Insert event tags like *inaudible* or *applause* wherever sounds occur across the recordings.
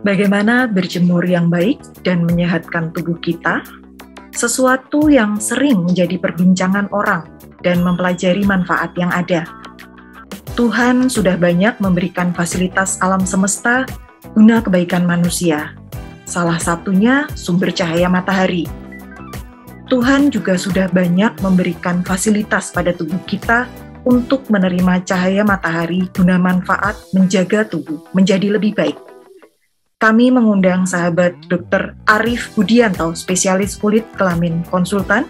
Bagaimana berjemur yang baik dan menyehatkan tubuh kita? Sesuatu yang sering menjadi perbincangan orang dan mempelajari manfaat yang ada. Tuhan sudah banyak memberikan fasilitas alam semesta guna kebaikan manusia. Salah satunya sumber cahaya matahari. Tuhan juga sudah banyak memberikan fasilitas pada tubuh kita untuk menerima cahaya matahari guna manfaat menjaga tubuh menjadi lebih baik. Kami mengundang sahabat Dr. Arif Budianto, spesialis kulit kelamin konsultan,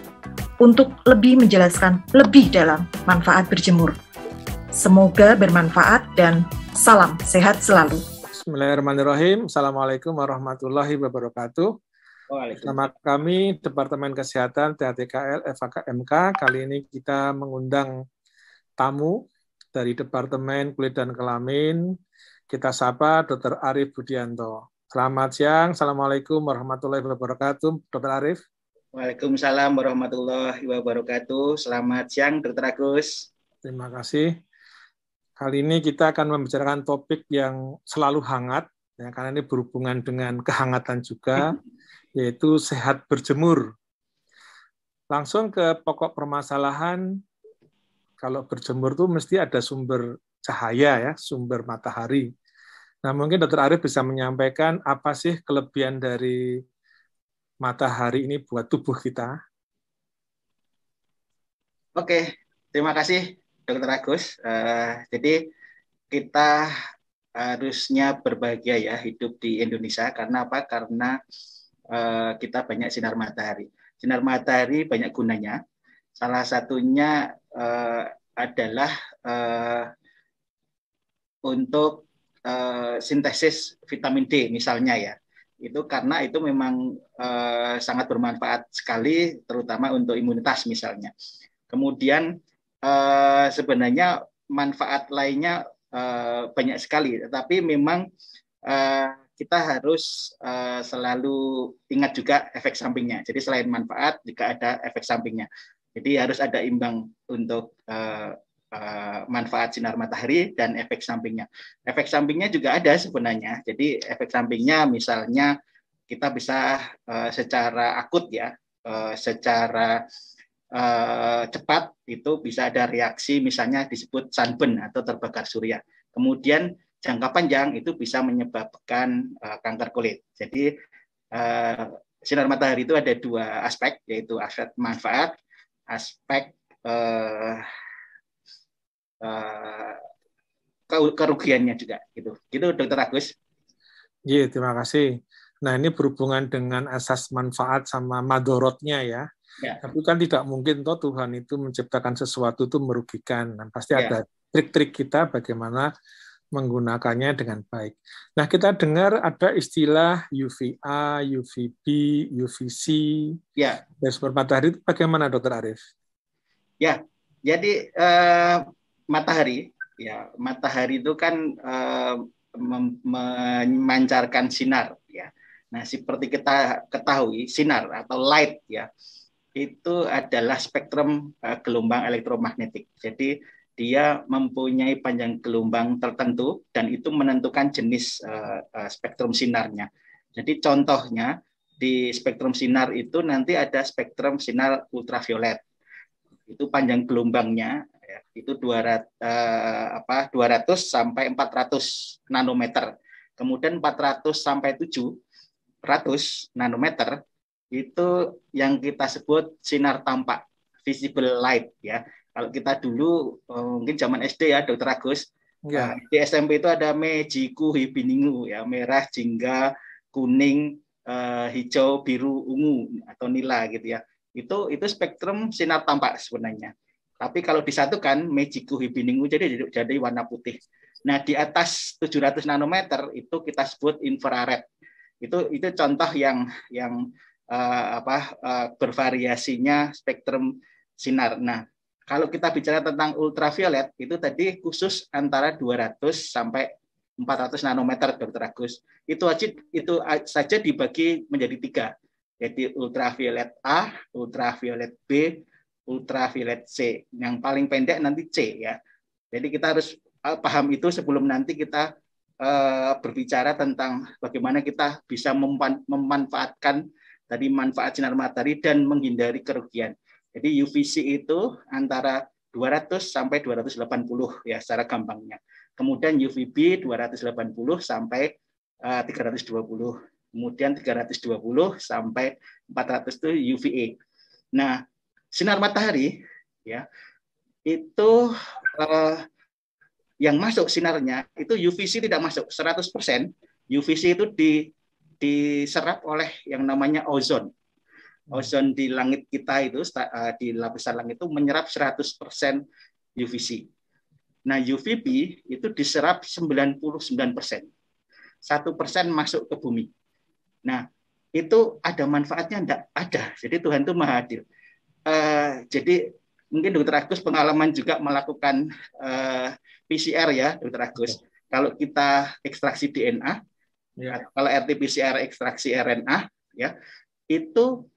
untuk lebih menjelaskan lebih dalam manfaat berjemur. Semoga bermanfaat dan salam sehat selalu. Bismillahirrahmanirrahim. Assalamualaikum warahmatullahi wabarakatuh. Nama kami Departemen Kesehatan THTKL FAKMK. Kali ini kita mengundang tamu dari Departemen Kulit dan Kelamin. Kita sapa Dr. Arif Budianto. Selamat siang. Assalamualaikum warahmatullahi wabarakatuh. Dr. Arif. Waalaikumsalam warahmatullahi wabarakatuh. Selamat siang, Dr. Agus. Terima kasih. Kali ini kita akan membicarakan topik yang selalu hangat, ya, karena ini berhubungan dengan kehangatan juga, *laughs* yaitu sehat berjemur. Langsung ke pokok permasalahan, kalau berjemur itu mesti ada sumber cahaya, ya, sumber matahari. Nah, mungkin Dr. Arif bisa menyampaikan apa sih kelebihan dari matahari ini buat tubuh kita? Oke, terima kasih Dokter Agus. Uh, jadi kita harusnya berbahagia ya hidup di Indonesia karena apa? Karena uh, kita banyak sinar matahari. Sinar matahari banyak gunanya. Salah satunya uh, adalah uh, untuk uh, sintesis vitamin D misalnya ya. Itu karena itu memang uh, sangat bermanfaat sekali terutama untuk imunitas misalnya. Kemudian uh, sebenarnya manfaat lainnya banyak sekali, tetapi memang kita harus selalu ingat juga efek sampingnya. Jadi selain manfaat juga ada efek sampingnya. Jadi harus ada imbang untuk uh, manfaat sinar matahari dan efek sampingnya. Efek sampingnya juga ada sebenarnya. Jadi efek sampingnya misalnya kita bisa uh, secara akut ya, uh, secara uh, cepat itu bisa ada reaksi misalnya disebut sunburn atau terbakar surya. Kemudian jangka panjang itu bisa menyebabkan uh, kanker kulit. Jadi uh, sinar matahari itu ada dua aspek yaitu aspek manfaat, aspek uh, uh, kerugiannya juga gitu. Gitu Dokter Agus. Iya, terima kasih. Nah, ini berhubungan dengan asas manfaat sama madorotnya ya. Ya. Tapi kan tidak mungkin toh Tuhan itu menciptakan sesuatu itu merugikan. Dan pasti ya. ada trik-trik kita bagaimana menggunakannya dengan baik. Nah, kita dengar ada istilah UVA, UVB, UVC. Ya. Dan sumber matahari itu bagaimana, Dokter Arif? Ya, jadi eh, matahari, ya matahari itu kan eh, memancarkan sinar, ya. Nah, seperti kita ketahui, sinar atau light, ya itu adalah spektrum uh, gelombang elektromagnetik. Jadi dia mempunyai panjang gelombang tertentu dan itu menentukan jenis uh, uh, spektrum sinarnya. Jadi contohnya di spektrum sinar itu nanti ada spektrum sinar ultraviolet. Itu panjang gelombangnya ya, itu 200 uh, apa 200 sampai 400 nanometer. Kemudian 400 sampai 700 nanometer itu yang kita sebut sinar tampak visible light ya. Kalau kita dulu eh, mungkin zaman SD ya Dokter Agus ya. di SMP itu ada mejiku hibiningu ya merah jingga kuning uh, hijau biru ungu atau nila gitu ya. Itu itu spektrum sinar tampak sebenarnya. Tapi kalau disatukan mejiku hibiningu jadi jadi warna putih. Nah, di atas 700 nanometer itu kita sebut infrared. Itu itu contoh yang yang uh, apa uh, bervariasinya spektrum sinar. Nah, kalau kita bicara tentang ultraviolet itu tadi khusus antara 200 sampai 400 nanometer, Dokter Agus. Itu aja itu saja dibagi menjadi tiga, Jadi ultraviolet A, ultraviolet B, ultraviolet C. Yang paling pendek nanti C ya. Jadi kita harus uh, paham itu sebelum nanti kita uh, berbicara tentang bagaimana kita bisa memanfaatkan tadi manfaat sinar matahari dan menghindari kerugian. Jadi UVC itu antara 200 sampai 280 ya secara gampangnya. Kemudian UVB 280 sampai uh, 320. Kemudian 320 sampai 400 itu UVA. Nah, sinar matahari ya itu uh, yang masuk sinarnya itu UVC tidak masuk 100%. UVC itu di diserap oleh yang namanya ozon. Hmm. Ozon di langit kita itu eh, di lapisan langit itu menyerap 100% UVC. Nah, UVB itu diserap 99%. Satu persen masuk ke bumi. Nah, itu ada manfaatnya enggak? Ada. Jadi Tuhan itu maha adil. Uh, jadi mungkin Dokter Agus pengalaman juga melakukan uh, eh, PCR ya, Dokter Agus. Kalau kita ekstraksi DNA, ya. kalau RT-PCR ekstraksi RNA, ya itu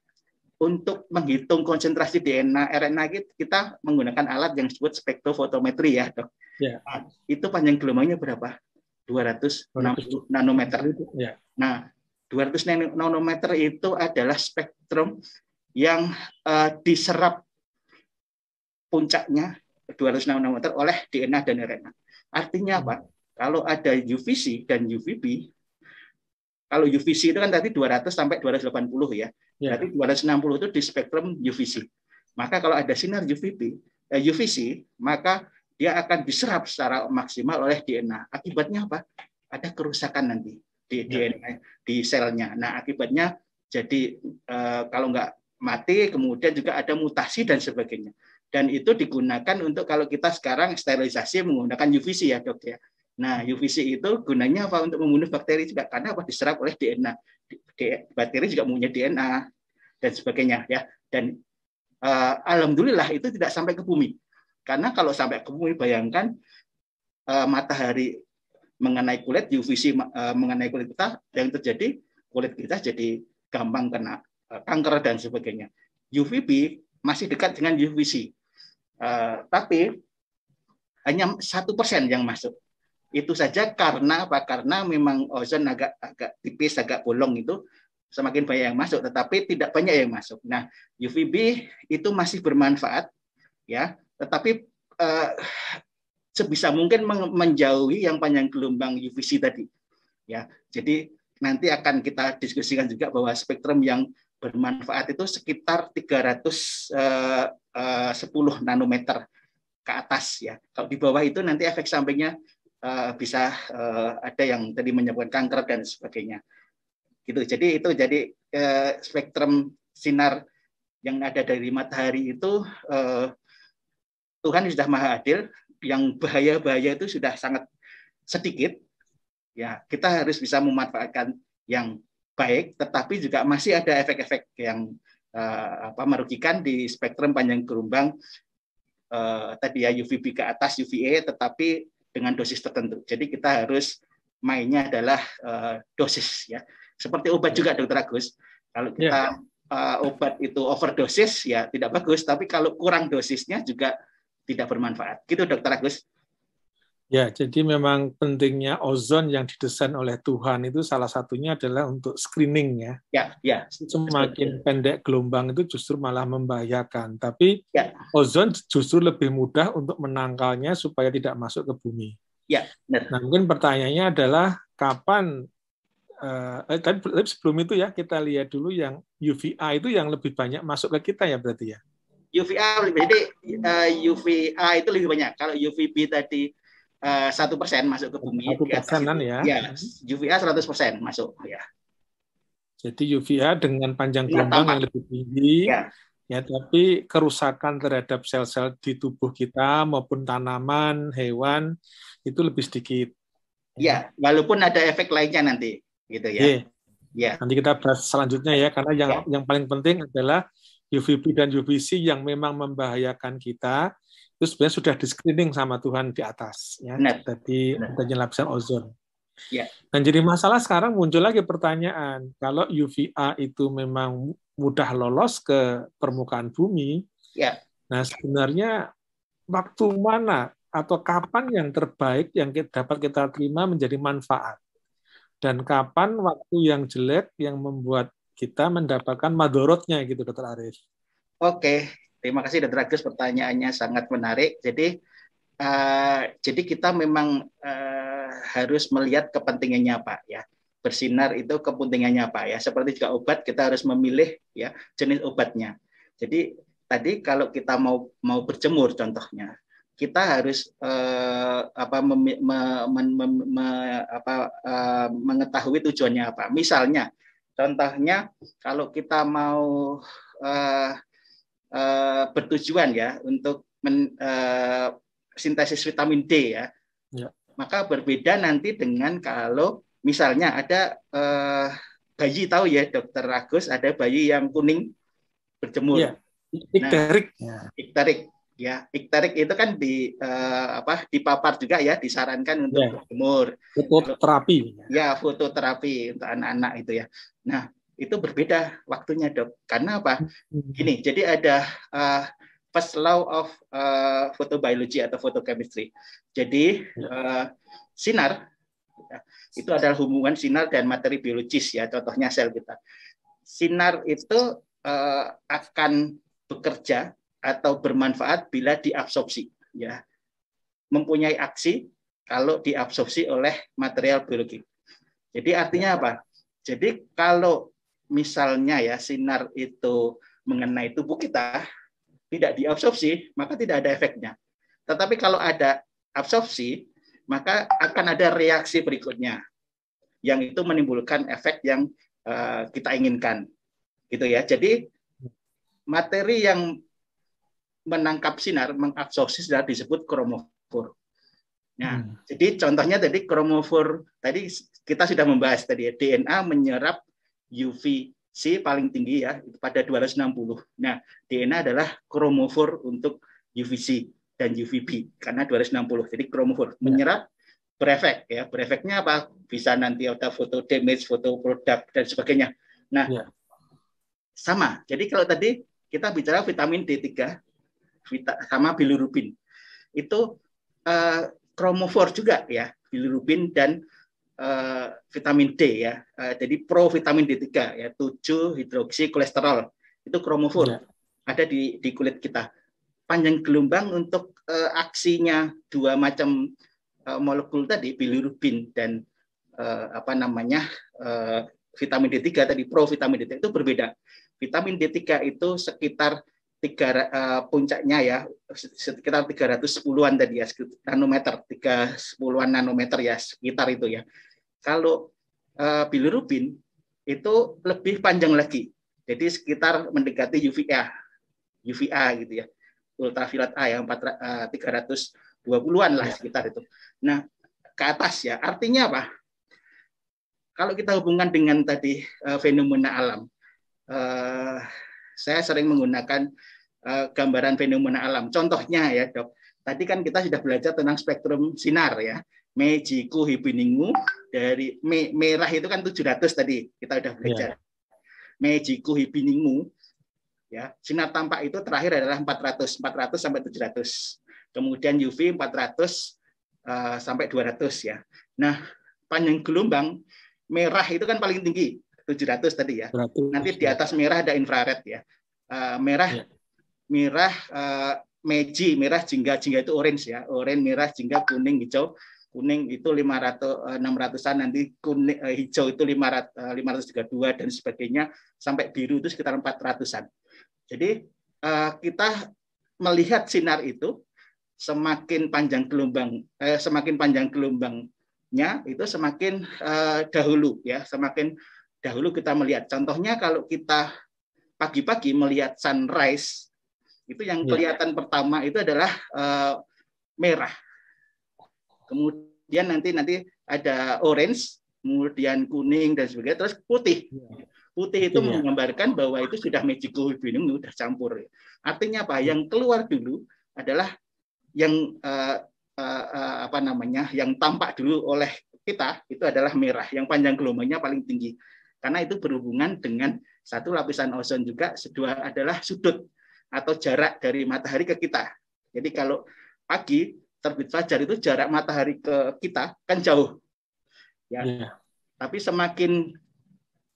untuk menghitung konsentrasi DNA RNA kita menggunakan alat yang disebut spektrofotometri ya, dok. Ya. Nah, itu panjang gelombangnya berapa? 260 200. nanometer. Ya. Nah, 200 nanometer itu adalah spektrum yang uh, diserap puncaknya 200 nanometer oleh DNA dan RNA. Artinya apa? Kalau ada UVC dan UVB, kalau UVC itu kan tadi 200 sampai 280 ya. ya. Berarti 260 itu di spektrum UVC. Maka kalau ada sinar UVB, eh, UVC, maka dia akan diserap secara maksimal oleh DNA. Akibatnya apa? Ada kerusakan nanti di ya. DNA di selnya. Nah, akibatnya jadi eh, kalau nggak mati, kemudian juga ada mutasi dan sebagainya dan itu digunakan untuk kalau kita sekarang sterilisasi menggunakan UVC ya dok ya. Nah UVC itu gunanya apa untuk membunuh bakteri juga karena apa diserap oleh DNA. Bakteri juga punya DNA dan sebagainya ya. Dan uh, alhamdulillah itu tidak sampai ke bumi. Karena kalau sampai ke bumi bayangkan uh, matahari mengenai kulit UVC uh, eh, mengenai kulit kita yang terjadi kulit kita jadi gampang kena kanker dan sebagainya. UVB masih dekat dengan UVC. Uh, eh, tapi hanya satu persen yang masuk. Itu saja karena apa? Karena memang ozon agak agak tipis, agak bolong itu semakin banyak yang masuk, tetapi tidak banyak yang masuk. Nah, UVB itu masih bermanfaat, ya, tetapi uh, sebisa mungkin menjauhi yang panjang gelombang UVC tadi, ya. Jadi nanti akan kita diskusikan juga bahwa spektrum yang bermanfaat itu sekitar 310 uh, uh, nanometer ke atas ya. Kalau di bawah itu nanti efek sampingnya uh, bisa ada yang tadi menyebabkan kanker dan sebagainya. Gitu. Jadi itu jadi spektrum sinar yang ada dari matahari itu uh, Tuhan sudah maha adil, yang bahaya-bahaya itu sudah sangat sedikit. Ya, kita harus bisa memanfaatkan yang baik, tetapi juga masih ada efek-efek yang uh, apa merugikan di spektrum panjang gelombang uh, tadi ya UVB ke atas UVA, tetapi dengan dosis tertentu. Jadi kita harus mainnya adalah uh, dosis ya. Seperti obat juga Dokter Agus. Kalau kita yeah. uh, obat itu overdosis ya tidak bagus, tapi kalau kurang dosisnya juga tidak bermanfaat. Gitu Dokter Agus. Ya, jadi memang pentingnya ozon yang didesain oleh Tuhan itu salah satunya adalah untuk screening ya. Ya, ya. Semakin pendek gelombang itu justru malah membahayakan. Tapi ya. ozon justru lebih mudah untuk menangkalnya supaya tidak masuk ke bumi. Ya, benar. Nah, mungkin pertanyaannya adalah kapan Uh, tapi sebelum itu ya kita lihat dulu yang UVA itu yang lebih banyak masuk ke kita ya berarti ya. UVA jadi uh, eh, UVA itu lebih banyak. Kalau UVB tadi Eh, satu persen masuk ke bumi. Satu persenan ya. Ya, UVA 100 persen masuk. Ya. Jadi UVA dengan panjang iya, gelombang yang lebih tinggi, ya. ya, tapi kerusakan terhadap sel-sel di tubuh kita maupun tanaman, hewan itu lebih sedikit. Ya, walaupun ada efek lainnya nanti, gitu ya. Yeah. Ya. Nanti kita bahas selanjutnya ya, karena yang ya. yang paling penting adalah UVB dan UVC yang memang membahayakan kita itu sebenarnya sudah di screening sama Tuhan di atas ya Benar. tadi adanya lapisan ozon. Ya. Dan jadi masalah sekarang muncul lagi pertanyaan, kalau UVA itu memang mudah lolos ke permukaan bumi, ya. nah sebenarnya waktu mana atau kapan yang terbaik yang dapat kita terima menjadi manfaat dan kapan waktu yang jelek yang membuat kita mendapatkan madorotnya gitu dokter Arif. Oke, terima kasih dokter Agus pertanyaannya sangat menarik. Jadi uh, jadi kita memang uh, harus melihat kepentingannya Pak ya. Bersinar itu kepentingannya apa ya. Seperti juga obat kita harus memilih ya jenis obatnya. Jadi tadi kalau kita mau mau berjemur contohnya kita harus uh, apa, mem, me, me, me, me, apa uh, mengetahui tujuannya apa. Misalnya, contohnya kalau kita mau uh, uh, bertujuan ya untuk men, uh, sintesis vitamin D ya, ya, maka berbeda nanti dengan kalau misalnya ada uh, bayi tahu ya dokter Agus ada bayi yang kuning berjemur. Ya. Ikterik. Nah, ikterik ya ikterik itu kan di uh, apa dipapar juga ya disarankan untuk yeah. berjemur fototerapi ya fototerapi untuk anak-anak itu ya nah itu berbeda waktunya dok karena apa hmm. gini jadi ada uh, first law of uh, photobiology atau photochemistry jadi uh, sinar ya, itu adalah hubungan sinar dan materi biologis ya contohnya sel kita sinar itu uh, akan bekerja atau bermanfaat bila diabsorpsi ya mempunyai aksi kalau diabsorpsi oleh material biologi. Jadi artinya apa? Jadi kalau misalnya ya sinar itu mengenai tubuh kita tidak diabsorpsi, maka tidak ada efeknya. Tetapi kalau ada absorpsi, maka akan ada reaksi berikutnya yang itu menimbulkan efek yang uh, kita inginkan. Gitu ya. Jadi materi yang menangkap sinar, mengabsorpsi sinar disebut kromofor. Nah, hmm. jadi contohnya tadi kromofor tadi kita sudah membahas tadi ya, DNA menyerap UVC paling tinggi ya pada 260. Nah, DNA adalah kromofor untuk UVC dan UVB karena 260. Jadi kromofor ya. menyerap berefek ya. Berefeknya apa? Bisa nanti ada foto damage, foto produk dan sebagainya. Nah, ya. sama. Jadi kalau tadi kita bicara vitamin D3 sama bilirubin. Itu uh, kromofor juga ya, bilirubin dan uh, vitamin D ya. Uh, jadi pro vitamin D3 ya, 7 hidroksi kolesterol. Itu kromofor. Ya. Ada di di kulit kita. Panjang gelombang untuk uh, aksinya dua macam uh, molekul tadi bilirubin dan uh, apa namanya? Uh, vitamin D3 tadi pro vitamin D3 itu berbeda. Vitamin D3 itu sekitar tiga uh, puncaknya ya sekitar 310-an tadi ya nanometer 310-an nanometer ya sekitar itu ya kalau uh, bilirubin itu lebih panjang lagi jadi sekitar mendekati UVA UVA gitu ya ultraviolet A yang 4, uh, 320-an lah ya. sekitar itu nah ke atas ya artinya apa kalau kita hubungkan dengan tadi uh, fenomena alam uh, saya sering menggunakan uh, gambaran fenomena alam. Contohnya ya dok, tadi kan kita sudah belajar tentang spektrum sinar ya. Mejiku hibiningu dari me, merah itu kan 700 tadi kita sudah belajar. Yeah. Mejiku hibiningu ya sinar tampak itu terakhir adalah 400 400 sampai 700 kemudian UV 400 uh, sampai 200 ya nah panjang gelombang merah itu kan paling tinggi 700 tadi ya. 100, Nanti di atas merah ada infrared ya. Uh, merah ya. merah uh, meji, merah jingga, jingga itu orange ya. Orange, merah, jingga, kuning, hijau. Kuning itu 500 600-an nanti kuning uh, hijau itu 500 uh, 532 dan sebagainya sampai biru itu sekitar 400-an. Jadi kita melihat sinar itu semakin panjang gelombang eh, semakin panjang gelombangnya itu semakin uh, dahulu ya semakin dahulu kita melihat. Contohnya kalau kita pagi-pagi melihat sunrise, itu yang ya. kelihatan ya. pertama itu adalah uh, merah. Kemudian nanti nanti ada orange, kemudian kuning dan sebagainya, terus putih. Ya. Putih itu ya. menggambarkan bahwa itu sudah magical bingung sudah campur. Artinya apa? Yang keluar dulu adalah yang uh, uh, uh, apa namanya? Yang tampak dulu oleh kita itu adalah merah, yang panjang gelombangnya paling tinggi karena itu berhubungan dengan satu lapisan ozon juga, kedua adalah sudut atau jarak dari matahari ke kita. Jadi kalau pagi terbit fajar itu jarak matahari ke kita kan jauh. Ya. Yeah. Tapi semakin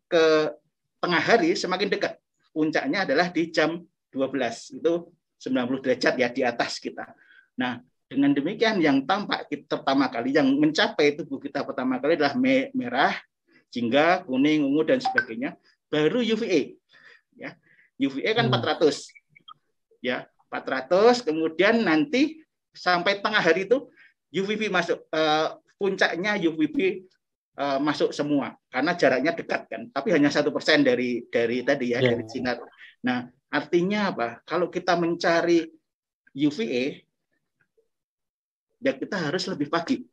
ke tengah hari semakin dekat. Puncaknya adalah di jam 12. Itu 90 derajat ya di atas kita. Nah, dengan demikian yang tampak kita pertama kali yang mencapai tubuh kita pertama kali adalah merah, jingga, kuning, ungu dan sebagainya. Baru UVA. Ya. UVA kan hmm. 400. Ya, 400 kemudian nanti sampai tengah hari itu UVB masuk uh, puncaknya UVB uh, eh, masuk semua. Karena jaraknya dekat kan. Tapi hanya satu persen dari dari tadi ya yeah. dari sinar. Nah artinya apa? Kalau kita mencari UVA ya kita harus lebih pagi.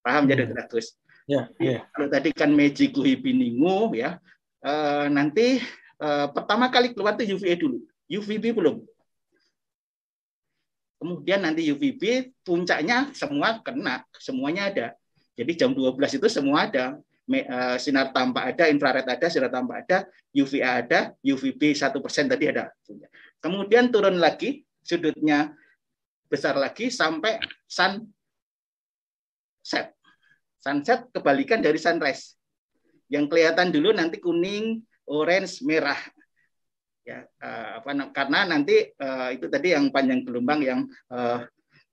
Paham jadi hmm. terus ya yeah, yeah. kalau tadi kan magic biningu ya uh, nanti uh, pertama kali keluar itu UVA dulu. UVB belum Kemudian nanti UVB puncaknya semua kena, semuanya ada. Jadi jam 12 itu semua ada. Eh, sinar tampak ada, infrared ada, sinar tampak ada, UVA ada, UVB satu persen tadi ada. Kemudian turun lagi, sudutnya besar lagi sampai sunset. Sunset kebalikan dari sunrise. Yang kelihatan dulu nanti kuning, orange, merah ya uh, apa karena nanti uh, itu tadi yang panjang gelombang yang uh,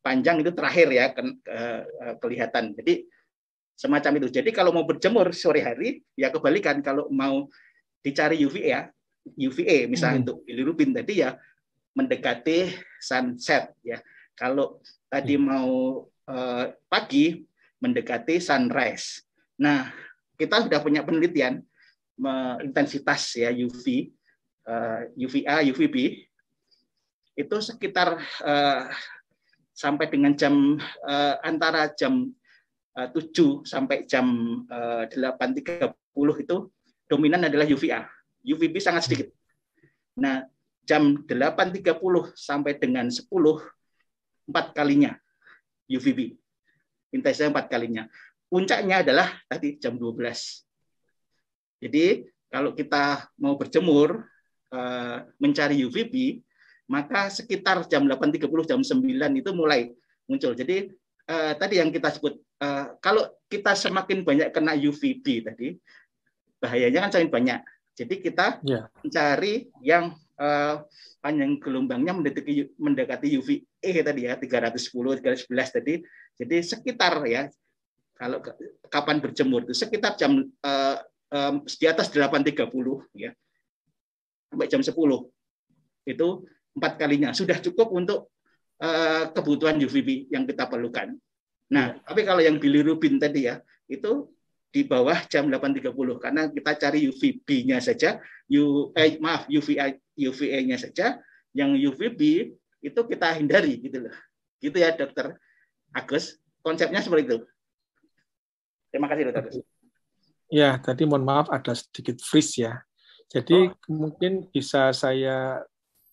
panjang itu terakhir ya ke, uh, kelihatan. Jadi semacam itu. Jadi kalau mau berjemur sore hari ya kebalikan. Kalau mau dicari UVA ya UVA misalnya hmm. untuk bilirubin tadi ya mendekati sunset ya. Kalau tadi hmm. mau uh, pagi mendekati sunrise. Nah kita sudah punya penelitian intensitas ya UV UVA, eh, UVB itu sekitar uh, sampai dengan jam uh, antara jam uh, 7 sampai jam uh, 8.30 itu dominan adalah UVA. UVB sangat sedikit. Nah, jam 8.30 sampai dengan 10 empat kalinya UVB. Intensitasnya empat kalinya. Puncaknya adalah tadi jam 12. Jadi kalau kita mau berjemur Eh, mencari UVB, maka sekitar jam 8.30 jam 9 itu mulai muncul. Jadi uh, tadi yang kita sebut uh, kalau kita semakin banyak kena UVB tadi bahayanya kan semakin banyak. Jadi kita yeah. mencari yang uh, panjang gelombangnya mendekati mendekati UVE tadi ya 310 311 tadi. Jadi sekitar ya kalau kapan berjemur itu sekitar jam uh, um, di atas 8.30 ya sampai jam 10. Itu empat kalinya. Sudah cukup untuk uh, kebutuhan UVB yang kita perlukan. Nah, tapi kalau yang bilirubin tadi ya, itu di bawah jam 8.30 karena kita cari UVB-nya saja, U, eh, maaf UVA UVA-nya saja, yang UVB itu kita hindari gitu loh. Gitu ya, Dokter Agus. Konsepnya seperti itu. Terima kasih, Dokter. Ya, tadi mohon maaf ada sedikit freeze ya. Jadi oh. mungkin bisa saya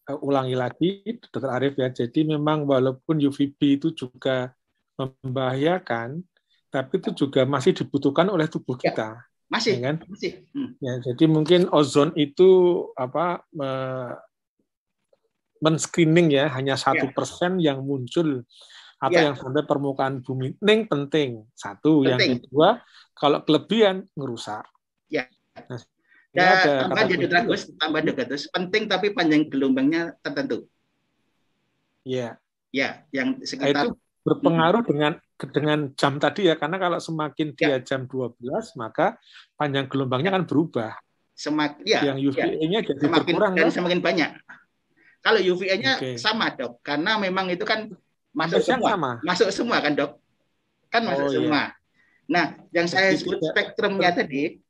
uh, ulangi lagi, Dr. Arief ya. Jadi memang walaupun UVB itu juga membahayakan, tapi itu juga masih dibutuhkan oleh tubuh ya, kita. masih, ya kan? masih. Hmm. Ya, jadi mungkin ozon itu apa me, men-screening ya hanya satu ya. persen yang muncul atau ya. yang sampai permukaan bumi. Ini penting. Satu, penting. yang kedua, kalau kelebihan ngerusak. Ya. Nah, Ya, tambah jadi tragus, tambah degatus. Penting tapi panjang gelombangnya tertentu. Iya. Ya, yang nah, sekitar itu berpengaruh hmm. dengan dengan jam tadi ya karena kalau semakin dia ya. jam 12 maka panjang gelombangnya kan berubah. Semakin ya, yang UVA-nya ya. jadi semakin, berkurang dan kan? semakin banyak. Kalau UVA-nya okay. sama, Dok. Karena memang itu kan masuk semua. Sama. Masuk semua kan, Dok? Kan masuk oh, iya. semua. Iya. Nah, yang saya sebut spektrumnya tadi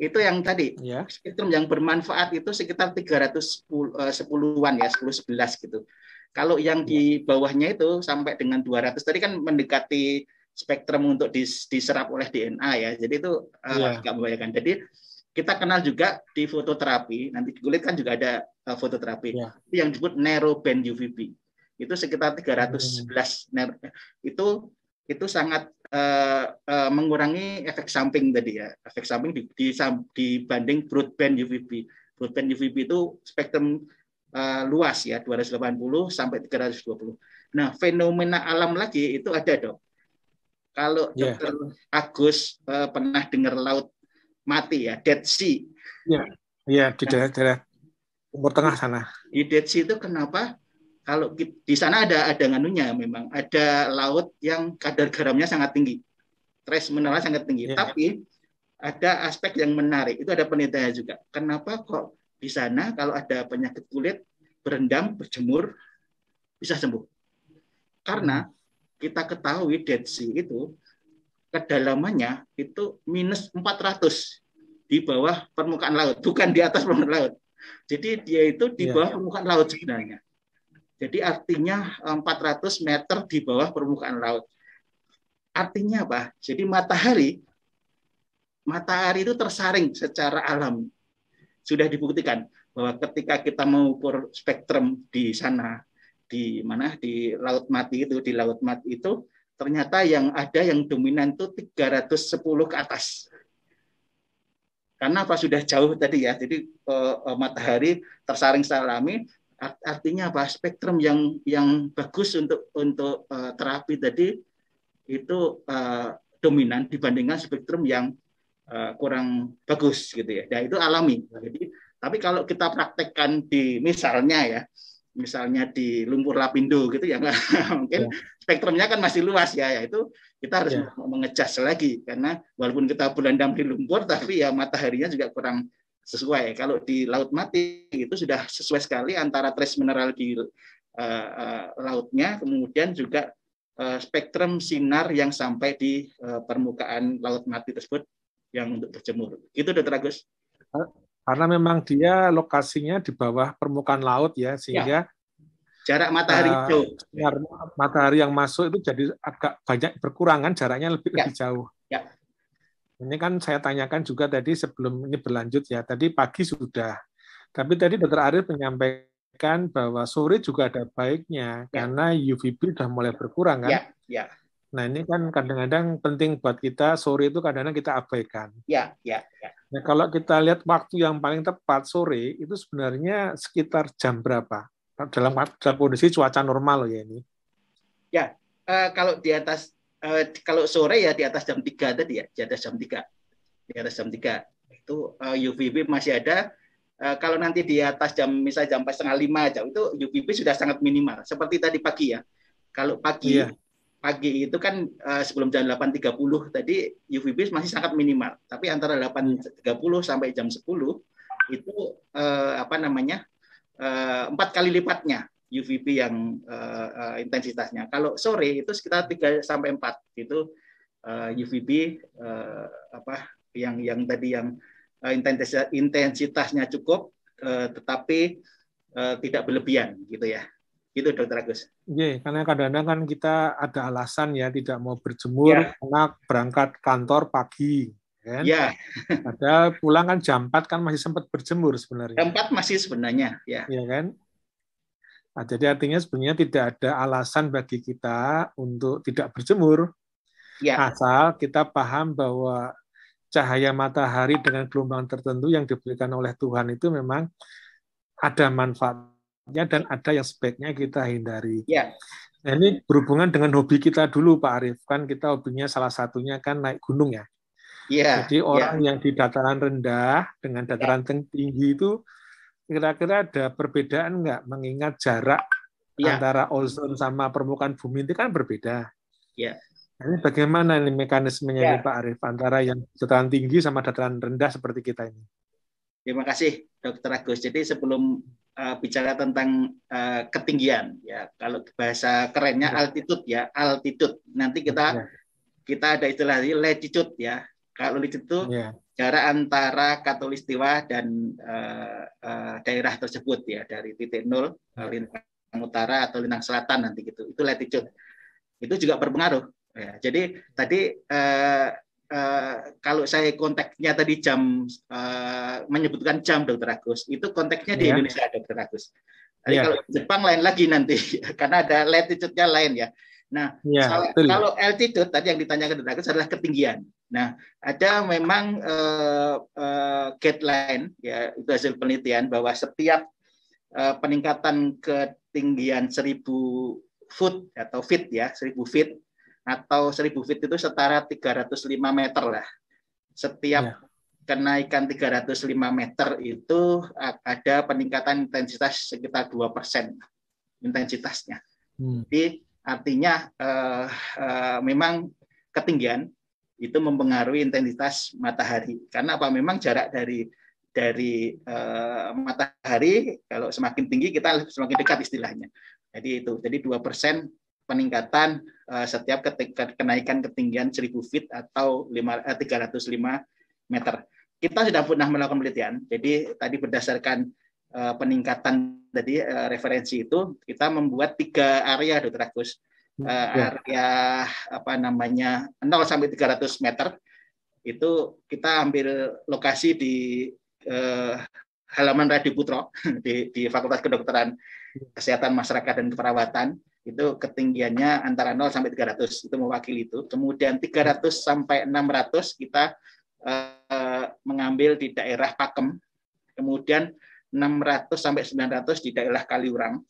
itu yang tadi ya. spektrum yang bermanfaat itu sekitar 310-an eh, ya 10 11 gitu. Kalau yang di ya. bawahnya itu sampai dengan 200 tadi kan mendekati spektrum untuk diserap oleh DNA ya. Jadi itu uh, ya. agak membahayakan. Jadi kita kenal juga di fototerapi, nanti di kulit kan juga ada uh, fototerapi. Ya. yang disebut narrow band UVB. Itu sekitar 311 hmm. itu itu sangat uh, uh, mengurangi efek samping tadi ya efek samping di, di, dibanding broadband UVB broadband UVB itu spektrum uh, luas ya 280 sampai 320 Nah, fenomena alam lagi itu ada dong. Kalau yeah. Dr. Agus uh, pernah dengar laut mati ya, Dead Sea. Iya, yeah. di daerah-daerah Timur Tengah sana. Di Dead Sea itu kenapa? Kalau di sana ada ada nganunya memang ada laut yang kadar garamnya sangat tinggi. Trace mineral sangat tinggi. Yeah. Tapi ada aspek yang menarik. Itu ada penelitian juga. Kenapa kok di sana kalau ada penyakit kulit berendam, berjemur bisa sembuh? Karena kita ketahui Dead Sea itu kedalamannya itu minus 400 di bawah permukaan laut, bukan di atas permukaan laut. Jadi dia itu di iya, bawah yeah. permukaan laut sebenarnya. Jadi artinya 400 meter di bawah permukaan laut. Artinya apa? Jadi matahari matahari itu tersaring secara alam. Sudah dibuktikan bahwa ketika kita mengukur spektrum di sana di mana di laut mati itu di laut mati itu ternyata yang ada yang dominan itu 310 ke atas. Karena apa sudah jauh tadi ya. Jadi uh, matahari tersaring secara alami artinya apa spektrum yang yang bagus untuk untuk uh, terapi tadi itu uh, dominan dibandingkan spektrum yang uh, kurang bagus gitu ya. Dan itu alami. Jadi tapi kalau kita praktekkan di misalnya ya misalnya di lumpur lapindo gitu ya *laughs* mungkin ya. spektrumnya kan masih luas ya, ya itu kita harus ya. mengejas lagi karena walaupun kita berendam di lumpur tapi ya mataharinya juga kurang sesuai kalau di laut mati itu sudah sesuai sekali antara trace mineral di uh, uh, lautnya kemudian juga uh, spektrum sinar yang sampai di uh, permukaan laut mati tersebut yang untuk berjemur itu dokter Agus karena memang dia lokasinya di bawah permukaan laut ya sehingga ya. jarak matahari uh, jauh matahari yang masuk itu jadi agak banyak berkurangan jaraknya lebih ya. lebih jauh ya. Ini kan saya tanyakan juga tadi sebelum ini berlanjut ya tadi pagi sudah tapi tadi dokter Arif menyampaikan bahwa sore juga ada baiknya ya. karena UVB sudah mulai berkurang kan ya. Ya. Nah ini kan kadang-kadang penting buat kita sore itu kadang-kadang kita abaikan. Ya, ya, ya. Nah, kalau kita lihat waktu yang paling tepat sore itu sebenarnya sekitar jam berapa? Dalam, dalam kondisi cuaca normal loh ya ini. Ya, uh, kalau di atas uh, kalau sore ya di atas jam 3 tadi ya, di atas jam 3. Di atas jam 3. Itu uh, eh, UVB masih ada. Uh, kalau nanti di atas jam misalnya jam setengah lima jam itu UVB sudah sangat minimal. Seperti tadi pagi ya. Kalau pagi iya pagi itu kan uh, sebelum jam 8.30 tadi UVB masih sangat minimal. Tapi antara 8.30 sampai jam 10 itu uh, apa namanya empat kali lipatnya UVB yang uh, uh, intensitasnya. Kalau sore itu sekitar 3 sampai 4 itu uh, UVB uh, apa yang yang tadi yang uh, intensitas intensitasnya cukup uh, tetapi uh, tidak berlebihan gitu ya. Gitu Dokter Agus. Iya, karena kadang-kadang kan kita ada alasan ya tidak mau berjemur ya. karena berangkat kantor pagi. Kan? Ya. Ada pulang kan jam 4 kan masih sempat berjemur sebenarnya. Jam 4 masih sebenarnya, ya. Iya kan? Nah, jadi artinya sebenarnya tidak ada alasan bagi kita untuk tidak berjemur. Ya. Asal kita paham bahwa cahaya matahari dengan gelombang tertentu yang diberikan oleh Tuhan itu memang ada manfaat dan ada yang sebaiknya kita hindari. Ya. Nah, ini berhubungan dengan hobi kita dulu Pak Arief. Kan kita hobinya salah satunya kan naik gunung ya. Ya. Jadi orang ya. yang di dataran rendah dengan dataran ya. tinggi itu kira-kira ada perbedaan nggak mengingat jarak ya. antara ozon sama permukaan bumi itu kan berbeda. Ya. Nah, ini bagaimana ini mekanismenya ya. Pak Arief antara yang dataran tinggi sama dataran rendah seperti kita ini? Terima kasih Dokter Agus. Jadi sebelum uh, bicara tentang uh, ketinggian ya kalau bahasa kerennya ya. altitude ya altitude nanti kita ya. kita ada istilah latitude ya kalau latitude itu ya. Jarak antara katulistiwa dan uh, uh, daerah tersebut ya dari titik nol ya. lintang utara atau lintang selatan nanti gitu itu latitude itu juga berpengaruh ya jadi tadi uh, Uh, kalau saya konteksnya tadi jam uh, menyebutkan jam dokter Agus itu konteksnya di yeah. Indonesia dokter Agus. Jadi yeah. kalau Jepang lain lagi nanti *laughs* karena ada latitude-nya lain ya. Nah, yeah, iya, kalau altitude tadi yang ditanyakan Agus adalah ketinggian. Nah, ada memang uh, uh, guideline ya itu hasil penelitian bahwa setiap uh, peningkatan ketinggian 1000 foot atau feet ya, 1000 feet atau 1000 feet itu setara 305 meter lah. Setiap ya. kenaikan 305 meter itu ada peningkatan intensitas sekitar 2 persen intensitasnya. Hmm. Jadi artinya uh, uh, memang ketinggian itu mempengaruhi intensitas matahari. Karena apa? Memang jarak dari dari uh, matahari kalau semakin tinggi kita semakin dekat istilahnya. Jadi itu. Jadi dua persen peningkatan uh, setiap ketika kenaikan ketinggian 1000 feet atau 5, uh, 305 meter. Kita sudah pernah melakukan penelitian. Jadi tadi berdasarkan peningkatan tadi uh, referensi itu kita membuat tiga area, Dokter Agus. Uh, area apa namanya 0 sampai 300 meter itu kita ambil lokasi di uh, halaman Radi Putro *laughs* di, di Fakultas Kedokteran Kesehatan Masyarakat dan Keperawatan itu ketinggiannya antara 0 sampai 300 itu mewakili itu. Kemudian 300 sampai 600 kita uh, mengambil di daerah Pakem. Kemudian 600 sampai 900 di daerah Kaliurang.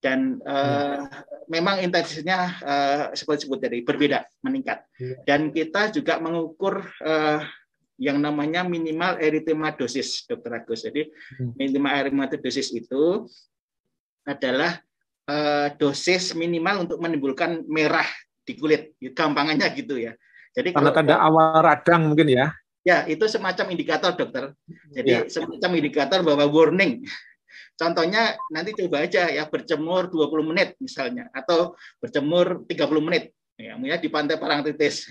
Dan uh, memang intensitasnya uh, seperti disebut tadi berbeda, meningkat. Iya. Dan kita juga mengukur uh, yang namanya minimal erythemadosis, Dokter Agus. Jadi hmm. minimal erythemadosis itu adalah uh, dosis minimal untuk menimbulkan merah di kulit. Gampangannya gitu ya. Jadi tanda-tanda awal radang mungkin ya. Ya, itu semacam indikator, dokter. Jadi ya. semacam indikator bahwa warning. Contohnya nanti coba aja ya berjemur 20 menit misalnya atau berjemur 30 menit ya, di pantai Parangtritis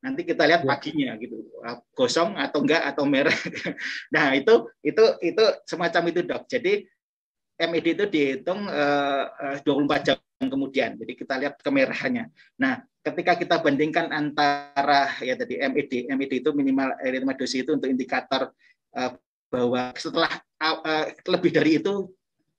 nanti kita lihat ya. paginya gitu gosong atau enggak atau merah *laughs* nah itu itu itu semacam itu dok jadi MED itu dihitung uh, 24 jam kemudian. Jadi kita lihat kemerahannya. Nah ketika kita bandingkan antara ya tadi MED MED itu minimal erythemadosis itu untuk indikator uh, bahwa setelah uh, lebih dari itu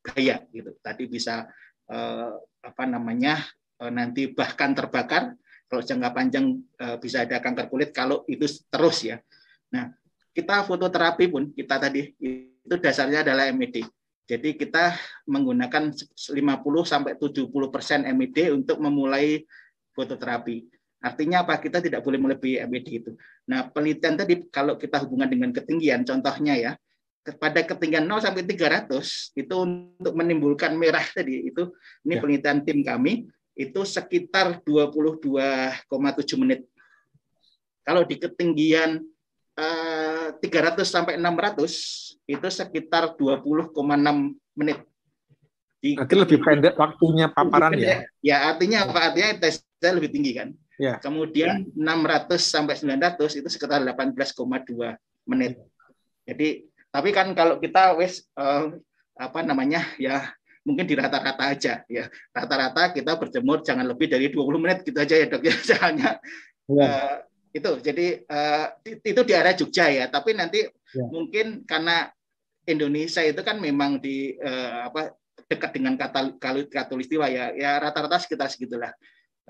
bahaya gitu. Tadi bisa uh, apa namanya uh, nanti bahkan terbakar. Kalau jangka panjang eh, bisa ada kanker kulit kalau itu terus ya. Nah, kita fototerapi pun kita tadi itu dasarnya adalah MED. Jadi kita menggunakan 50 sampai 70 persen MED untuk memulai fototerapi. Artinya apa? Kita tidak boleh melebihi MED itu. Nah, penelitian tadi kalau kita hubungan dengan ketinggian, contohnya ya, pada ketinggian 0 sampai 300 itu untuk menimbulkan merah tadi itu ini ya. penelitian tim kami itu sekitar 22,7 menit. Kalau di ketinggian eh, 300 sampai 600 itu sekitar 20,6 menit. Di, Berarti lebih pendek waktunya paparan ya? Ya artinya apa? Artinya tesnya lebih tinggi kan. Ya. Kemudian ya. 600 sampai 900 itu sekitar 18,2 menit. Jadi tapi kan kalau kita wes uh, apa namanya ya mungkin di rata-rata aja ya rata-rata kita berjemur jangan lebih dari 20 menit gitu aja ya dok ya *laughs* soalnya ya. Uh, itu jadi uh, itu di area Jogja ya tapi nanti ya. mungkin karena Indonesia itu kan memang di uh, apa dekat dengan kata katulistiwa ya ya rata-rata sekitar segitulah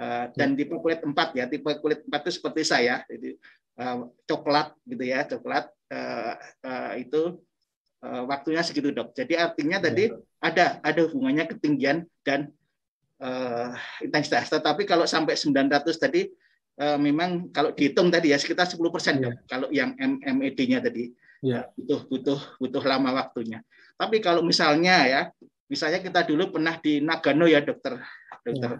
uh, dan ya. tipe kulit empat ya tipe kulit empat itu seperti saya jadi uh, coklat gitu ya coklat uh, uh, itu uh, waktunya segitu dok. Jadi artinya ya. tadi ada ada hubungannya ketinggian dan uh, intensitas. Tetapi kalau sampai 900 tadi uh, memang kalau dihitung tadi ya sekitar 10 persen ya. dok. Kalau yang MED-nya tadi ya. butuh butuh butuh lama waktunya. Tapi kalau misalnya ya misalnya kita dulu pernah di Nagano ya dokter dokter ya.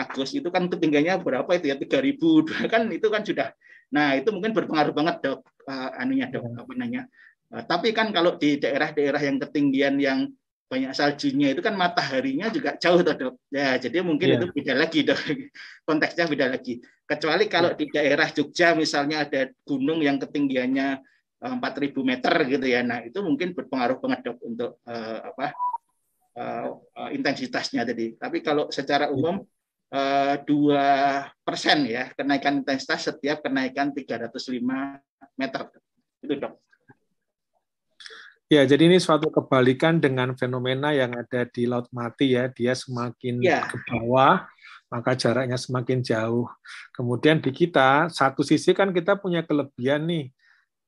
Agus itu kan ketinggiannya berapa itu ya 3000 kan itu kan sudah nah itu mungkin berpengaruh banget dok uh, anunya dok ya. apa namanya Nah, tapi kan kalau di daerah-daerah yang ketinggian yang banyak saljunya itu kan mataharinya juga jauh tuh dok. Ya, jadi mungkin yeah. itu beda lagi dok. *laughs* Konteksnya beda lagi. Kecuali kalau yeah. di daerah Jogja misalnya ada gunung yang ketinggiannya 4.000 eh, meter gitu ya. Nah itu mungkin berpengaruh banget dok untuk uh, apa uh, uh, intensitasnya tadi. Tapi kalau secara iya. umum dua persen ya kenaikan intensitas setiap kenaikan 305 meter itu dok. Ya, jadi ini suatu kebalikan dengan fenomena yang ada di Laut Mati ya. Dia semakin ya. ke bawah, maka jaraknya semakin jauh. Kemudian di kita, satu sisi kan kita punya kelebihan nih.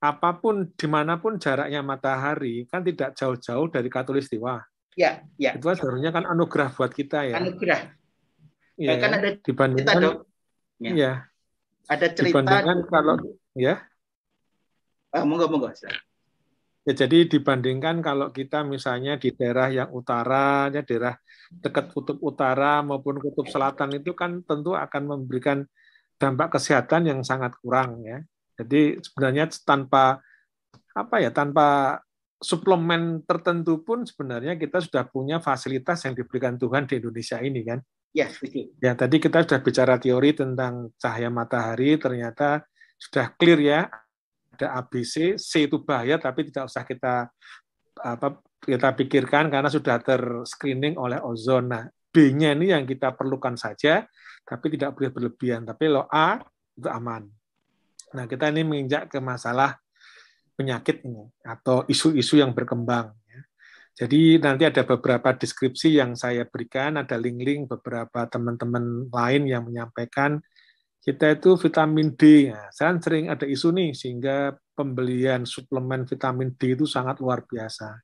Apa pun, di mana pun jaraknya matahari, kan tidak jauh-jauh dari katulistiwa. Ya, ya. Itu sebenarnya kan anugerah buat kita ya. Anugerah. ya, kan ada dibandingkan cerita. Ya. ya. Ada cerita dibandingkan kalau ya. Ah, monggo monggo. Ya, jadi dibandingkan kalau kita misalnya di daerah yang utara, ya daerah dekat kutub utara maupun kutub selatan itu kan tentu akan memberikan dampak kesehatan yang sangat kurang ya. Jadi sebenarnya tanpa apa ya tanpa suplemen tertentu pun sebenarnya kita sudah punya fasilitas yang diberikan Tuhan di Indonesia ini kan. Ya, ya tadi kita sudah bicara teori tentang cahaya matahari, ternyata sudah clear ya ada ABC, C itu bahaya tapi tidak usah kita apa kita pikirkan karena sudah terscreening oleh ozon. Nah, B-nya ini yang kita perlukan saja, tapi tidak boleh berlebihan. Tapi lo A itu aman. Nah, kita ini menginjak ke masalah penyakit ini atau isu-isu yang berkembang. Ya. Jadi nanti ada beberapa deskripsi yang saya berikan, ada link-link beberapa teman-teman lain yang menyampaikan kita itu vitamin D. Ya. Saya sering ada isu nih sehingga pembelian suplemen vitamin D itu sangat luar biasa.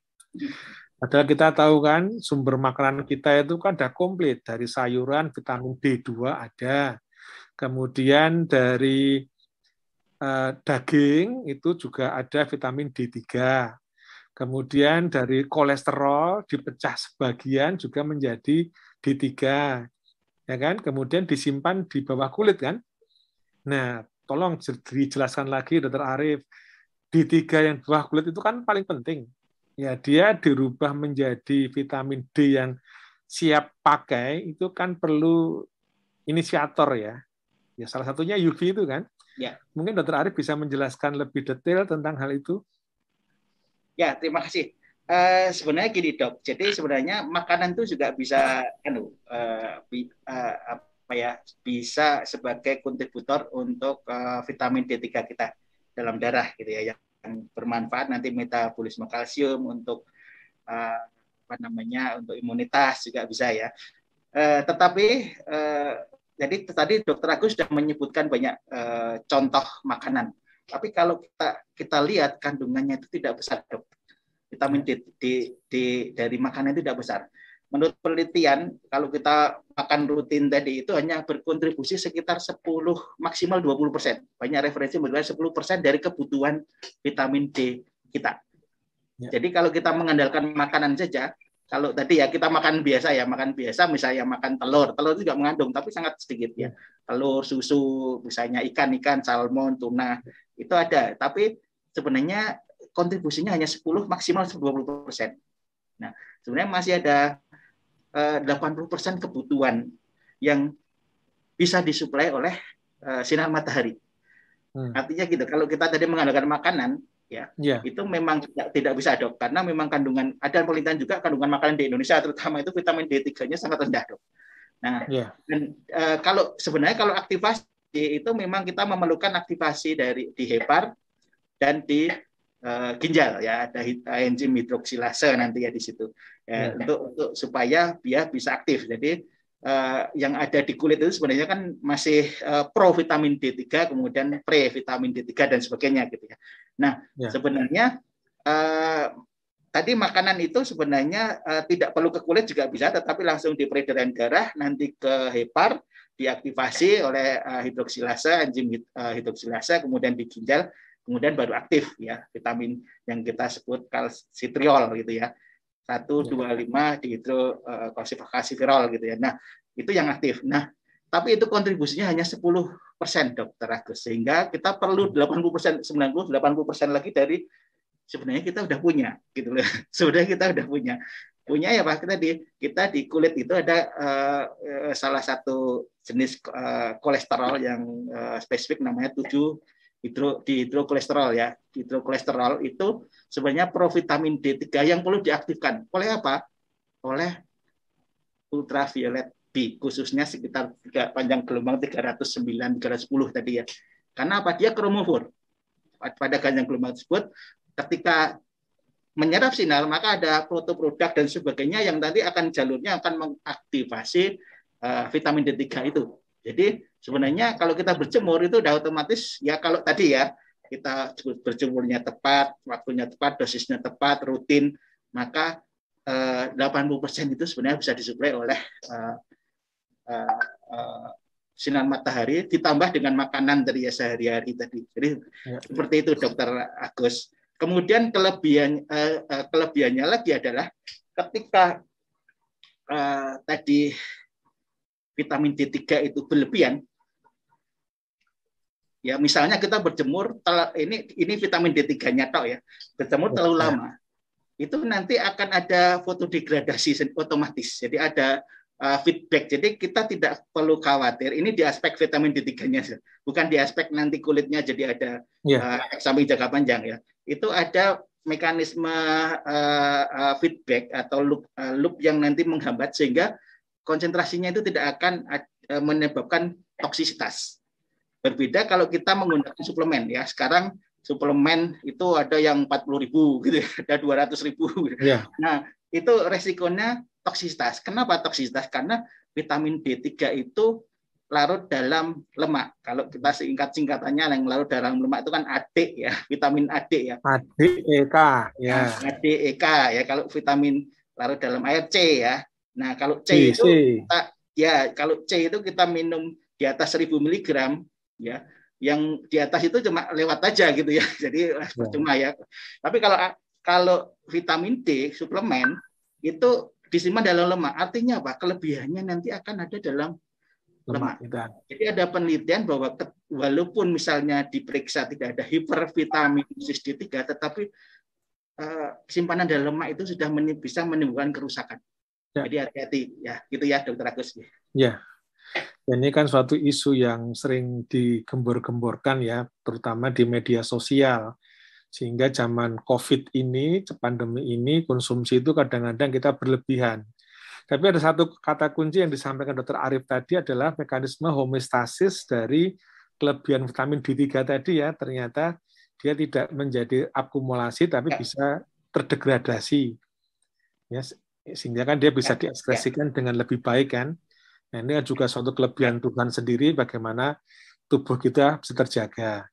Padahal kita tahu kan sumber makanan kita itu kan ada komplit dari sayuran vitamin D2 ada. Kemudian dari eh, daging itu juga ada vitamin D3. Kemudian dari kolesterol dipecah sebagian juga menjadi D3. Ya kan? Kemudian disimpan di bawah kulit kan? Nah, tolong dijelaskan lagi Dr. Arif. D3 yang di bawah kulit itu kan paling penting. Ya, dia dirubah menjadi vitamin D yang siap pakai itu kan perlu inisiator ya. Ya salah satunya UV itu kan. Ya. Mungkin Dokter Arif bisa menjelaskan lebih detail tentang hal itu. Ya, terima kasih. Uh, sebenarnya gini dok, jadi sebenarnya makanan itu juga bisa, anu, uh, uh, apa ya, bisa sebagai kontributor untuk uh, vitamin D3 kita dalam darah gitu ya, yang bermanfaat nanti metabolisme kalsium untuk uh, apa namanya, untuk imunitas juga bisa ya. Uh, tetapi uh, jadi tadi Dokter Agus sudah menyebutkan banyak uh, contoh makanan. Tapi kalau kita kita lihat kandungannya itu tidak besar, dok. Vitamin D, D, D dari makanan itu tidak besar. Menurut penelitian, kalau kita makan rutin tadi itu hanya berkontribusi sekitar 10 maksimal 20 persen. Banyak referensi menilai 10 persen dari kebutuhan vitamin D kita. Ya. Jadi kalau kita mengandalkan makanan saja, kalau tadi ya kita makan biasa ya makan biasa misalnya makan telur telur itu juga mengandung tapi sangat sedikit ya telur susu misalnya ikan ikan salmon tuna itu ada tapi sebenarnya kontribusinya hanya 10 maksimal 20 persen nah sebenarnya masih ada 80 persen kebutuhan yang bisa disuplai oleh eh, sinar matahari hmm. artinya gitu kalau kita tadi mengandalkan makanan ya yeah. itu memang tidak, tidak bisa dok karena memang kandungan ada penelitian juga kandungan makanan di Indonesia terutama itu vitamin D3-nya sangat rendah dok. Nah, yeah. dan e, kalau sebenarnya kalau aktivasi itu memang kita memerlukan aktivasi dari di hepar dan di e, ginjal ya ada enzim hidroksilase nanti ya di situ ya, yeah. untuk untuk supaya dia bisa aktif. Jadi uh, yang ada di kulit itu sebenarnya kan masih uh, pro vitamin D3 kemudian pre vitamin D3 dan sebagainya gitu ya. Nah, ya. sebenarnya uh, tadi makanan itu sebenarnya uh, tidak perlu ke kulit juga bisa tetapi langsung di peredaran darah nanti ke hepar diaktifasi oleh uh, hidroksilase enzim uh, hidroksilase kemudian di ginjal kemudian baru aktif ya vitamin yang kita sebut kalsitriol gitu ya 125 iya. dihidro uh, kalsifikasivirol gitu ya. Nah, itu yang aktif. Nah, tapi itu kontribusinya hanya 10 persen dokter Agus sehingga kita perlu 80 persen 90 80 persen lagi dari sebenarnya kita udah punya gitu loh *laughs* sebenarnya kita udah punya punya ya pak kita di kita di kulit itu ada uh, salah satu jenis uh, kolesterol yang uh, spesifik namanya 7 hidro di hidrokolesterol ya. Hidrokolesterol itu sebenarnya provitamin D3 yang perlu diaktifkan. Oleh apa? Oleh ultraviolet B khususnya sekitar tiga, panjang gelombang 309 310 tadi ya. Karena apa? Dia kromofor. Pada panjang gelombang tersebut ketika menyerap sinar maka ada protoproduk dan sebagainya yang nanti akan jalurnya akan mengaktifasi uh, vitamin D3 itu. Jadi sebenarnya kalau kita berjemur itu udah otomatis ya kalau tadi ya kita berjemurnya tepat, waktunya tepat, dosisnya tepat, rutin, maka eh, 80% itu sebenarnya bisa disuplai oleh eh, uh, uh, sinar matahari ditambah dengan makanan dari ya sehari-hari tadi. Jadi ya. seperti itu Dokter Agus. Kemudian kelebihan kelebihannya lagi adalah ketika tadi vitamin D3 itu berlebihan, ya misalnya kita berjemur ini ini vitamin D3-nya tok ya berjemur terlalu ya. lama itu nanti akan ada fotodegradasi otomatis jadi ada uh, feedback. Jadi kita tidak perlu khawatir. Ini di aspek vitamin D3-nya, bukan di aspek nanti kulitnya jadi ada yeah. uh, samping jangka panjang ya. Itu ada mekanisme uh, uh, feedback atau loop, uh, loop yang nanti menghambat sehingga konsentrasinya itu tidak akan uh, menyebabkan toksisitas. Berbeda kalau kita menggunakan suplemen ya. Sekarang suplemen itu ada yang 40 ribu gitu, ya, ada 200 ribu. Yeah. Nah itu resikonya toksisitas. Kenapa toksisitas? Karena vitamin D3 itu larut dalam lemak. Kalau kita singkat singkatannya yang larut dalam lemak itu kan AD ya, vitamin AD ya. ADEK ya. Nah, ADEK ya kalau vitamin larut dalam air C ya. Nah, kalau C, itu kita ya kalau C itu kita minum di atas 1000 mg ya. Yang di atas itu cuma lewat aja gitu ya. *laughs* Jadi ya. percuma ya. Tapi kalau kalau vitamin D suplemen itu disimpan dalam lemak. Artinya apa? Kelebihannya nanti akan ada dalam lemak. lemak. Jadi ada penelitian bahwa walaupun misalnya diperiksa tidak ada hipervitaminsis D3, tetapi uh, simpanan dalam lemak itu sudah bisa menimbulkan kerusakan. Ya. Jadi hati-hati ya, gitu ya Dokter Agus. Ya. Ini kan suatu isu yang sering digembor-gemborkan ya, terutama di media sosial sehingga zaman COVID ini, pandemi ini, konsumsi itu kadang-kadang kita berlebihan. Tapi ada satu kata kunci yang disampaikan Dr. Arif tadi adalah mekanisme homeostasis dari kelebihan vitamin D3 tadi ya, ternyata dia tidak menjadi akumulasi tapi ya. bisa terdegradasi. Ya, sehingga kan dia bisa ya, diekspresikan ya. dengan lebih baik kan. Nah, ini juga suatu kelebihan Tuhan sendiri bagaimana tubuh kita bisa terjaga.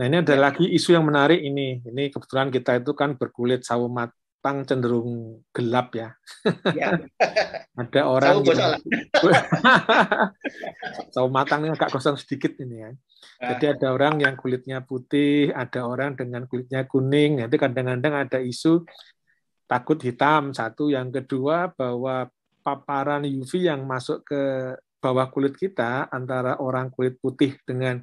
Nah ini ada ya. lagi isu yang menarik ini. Ini kebetulan kita itu kan berkulit sawo matang cenderung gelap ya. ya. *laughs* ada orang *laughs* sawo yang... sawo matang ini agak gosong sedikit ini ya. Jadi ada orang yang kulitnya putih, ada orang dengan kulitnya kuning. Nanti kadang-kadang ada isu takut hitam satu, yang kedua bahwa paparan UV yang masuk ke bawah kulit kita antara orang kulit putih dengan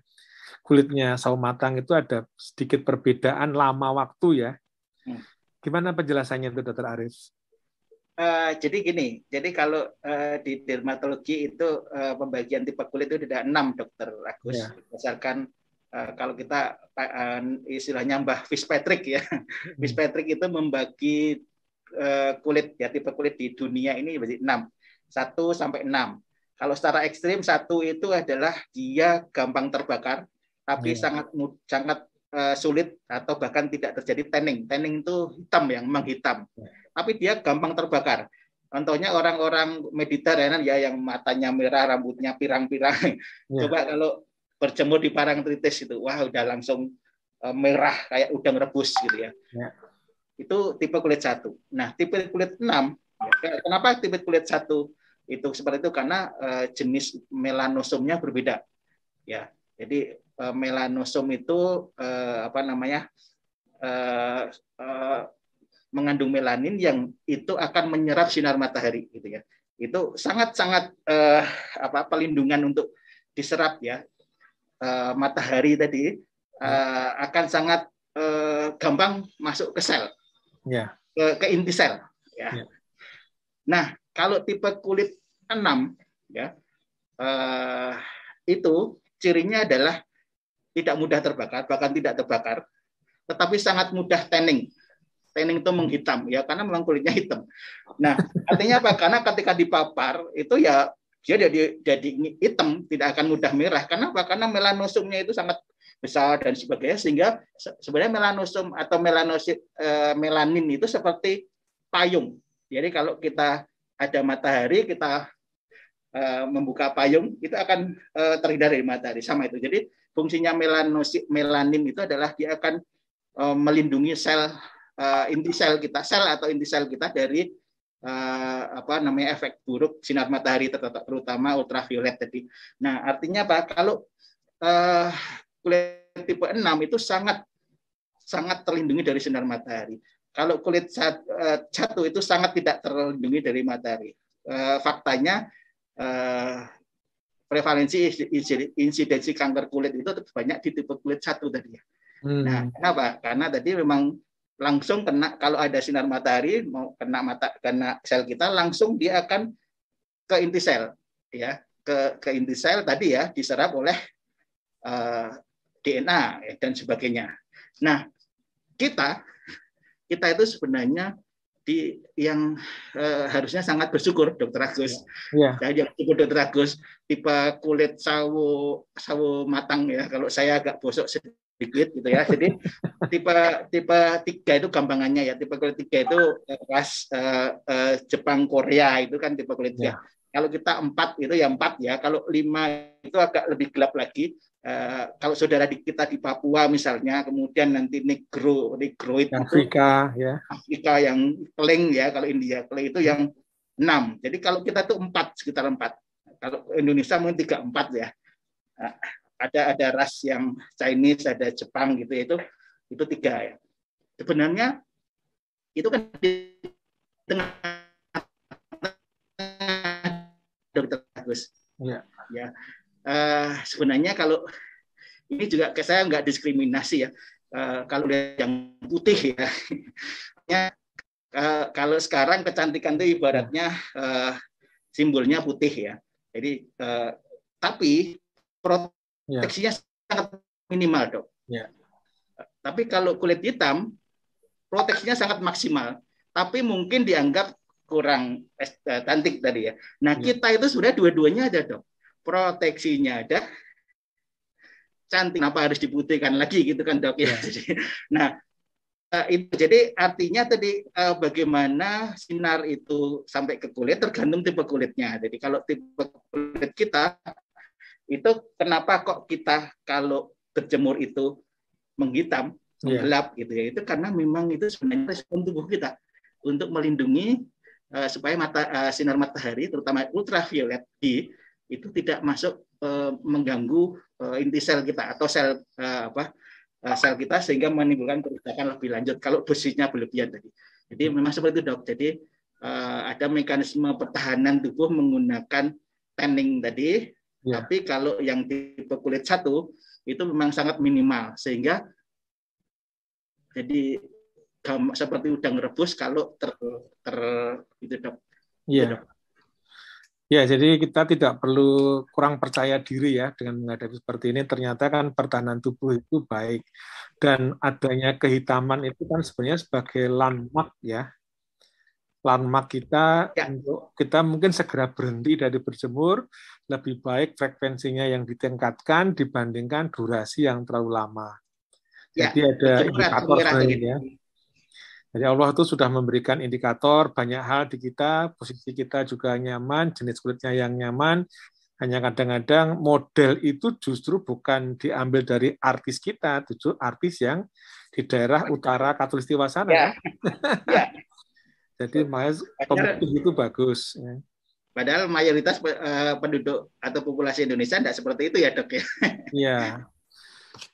kulitnya sawo matang itu ada sedikit perbedaan lama waktu ya. Hmm. Gimana penjelasannya itu Dokter Arif? Uh, jadi gini, jadi kalau uh, di dermatologi itu uh, pembagian tipe kulit itu tidak enam dokter Agus, ya. berdasarkan uh, kalau kita uh, istilahnya Mbah Fitzpatrick ya, hmm. Fitzpatrick itu membagi kulit ya tipe kulit di dunia ini berarti enam, satu sampai enam. Kalau secara ekstrim satu itu adalah dia gampang terbakar, tapi hmm. sangat sangat uh, sulit atau bahkan tidak terjadi tanning. Tanning itu hitam yang memang hitam. Hmm. Tapi dia gampang terbakar. Contohnya orang-orang Mediterranean ya yang matanya merah, rambutnya pirang-pirang. Yeah. Coba kalau berjemur di Parangtritis itu, wah udah langsung uh, merah kayak udang rebus gitu ya. Yeah. Itu tipe kulit satu. Nah, tipe kulit enam, ya, kenapa tipe kulit satu itu seperti itu? Karena uh, jenis melanosomnya berbeda. Ya, jadi uh, melanosom itu uh, apa namanya mengandung melanin yang itu akan menyerap sinar matahari gitu ya itu sangat sangat uh, apa pelindungan untuk diserap ya matahari tadi akan sangat gampang masuk ke sel yeah. ke, ke inti sel ya yeah. nah kalau tipe kulit enam ya uh, itu cirinya adalah tidak mudah terbakar, bahkan tidak terbakar, tetapi sangat mudah tanning. Tanning itu menghitam ya karena memang kulitnya hitam. Nah, artinya apa? Karena ketika dipapar itu ya dia jadi jadi hitam, tidak akan mudah merah. Kenapa? Karena melanosomnya itu sangat besar dan sebagainya sehingga sebenarnya melanosom atau melanosit eh, melanin itu seperti payung. Jadi kalau kita ada matahari kita eh, membuka payung itu akan eh, terhindar dari matahari sama itu. Jadi fungsinya melanosit melanin itu adalah dia akan melindungi sel inti sel kita, sel atau inti sel kita dari apa namanya efek buruk sinar matahari terutama ultraviolet tadi. Nah, artinya apa? Kalau kulit tipe 6 itu sangat sangat terlindungi dari sinar matahari. Kalau kulit satu itu sangat tidak terlindungi dari matahari. Faktanya prevalensi insidensi kanker kulit itu banyak di tipe kulit satu tadi ya. Hmm. Nah, kenapa? Karena tadi memang langsung kena kalau ada sinar matahari mau kena mata kena sel kita langsung dia akan ke inti sel ya ke ke inti sel tadi ya diserap oleh uh, eh, DNA ya, dan sebagainya. Nah kita kita itu sebenarnya di yang uh, harusnya sangat bersyukur dokter Agus. Ya. Yeah. yang dokter Agus tipe kulit sawo sawo matang ya. Kalau saya agak bosok sedikit gitu ya. Jadi *laughs* tipe tipe tiga itu gampangannya ya. Tipe kulit tiga itu ras uh, uh, Jepang Korea itu kan tipe kulit tiga. Yeah. Kalau kita empat itu ya empat ya. Kalau lima itu agak lebih gelap lagi. Uh, kalau saudara di, kita di Papua misalnya, kemudian nanti negro, negroid Afrika ya. Afrika yang keling ya. Kalau India keling itu yang enam. Jadi kalau kita tuh empat sekitar empat. Kalau Indonesia mungkin tiga empat ya. Nah, ada ada ras yang Chinese, ada Jepang gitu itu itu tiga ya. Sebenarnya itu kan di tengah dokter Agus. Ya. ya. Uh, sebenarnya kalau ini juga ke saya nggak diskriminasi ya. Uh, kalau yang putih ya, *laughs* ya uh, kalau sekarang kecantikan itu ibaratnya uh, simbolnya putih ya. Jadi uh, tapi Ya. proteksinya yeah. sangat minimal dok. Yeah. Tapi kalau kulit hitam proteksinya sangat maksimal, tapi mungkin dianggap kurang cantik tadi ya. Nah yeah. kita itu sudah dua-duanya ada dok, proteksinya ada, cantik. Kenapa harus diputihkan lagi gitu kan dok ya? Yeah. *laughs* nah eh, itu jadi artinya tadi bagaimana sinar itu sampai ke kulit tergantung tipe kulitnya. Jadi kalau tipe kulit kita itu kenapa kok kita kalau berjemur itu menghitam, yeah. gelap gitu ya. Itu karena memang itu sebenarnya respon tubuh kita untuk melindungi uh, supaya mata uh, sinar matahari terutama ultraviolet D itu tidak masuk uh, mengganggu uh, inti sel kita atau sel uh, apa uh, sel kita sehingga menimbulkan kerusakan lebih lanjut kalau dosisnya berlebihan tadi. Jadi memang seperti itu dok. Jadi uh, ada mekanisme pertahanan tubuh menggunakan tanning tadi Ya. Tapi kalau yang tipe kulit satu itu memang sangat minimal sehingga jadi seperti udang rebus kalau ter, ter itu dok. Iya. Ya, jadi kita tidak perlu kurang percaya diri ya dengan menghadapi seperti ini. Ternyata kan pertahanan tubuh itu baik dan adanya kehitaman itu kan sebenarnya sebagai landmark ya landmark kita ya. untuk kita mungkin segera berhenti dari berjemur lebih baik frekuensinya yang ditingkatkan dibandingkan durasi yang terlalu lama. Ya, Jadi ada indikator ya. Jadi Allah itu sudah memberikan indikator banyak hal di kita, posisi kita juga nyaman, jenis kulitnya yang nyaman. Hanya kadang-kadang model itu justru bukan diambil dari artis kita, justru artis yang di daerah utara Katulistiwa sana. Ya. *laughs* ya. Jadi mas itu bagus. Ya. Padahal mayoritas eh, penduduk atau populasi Indonesia tidak seperti itu ya dok ya. Iya.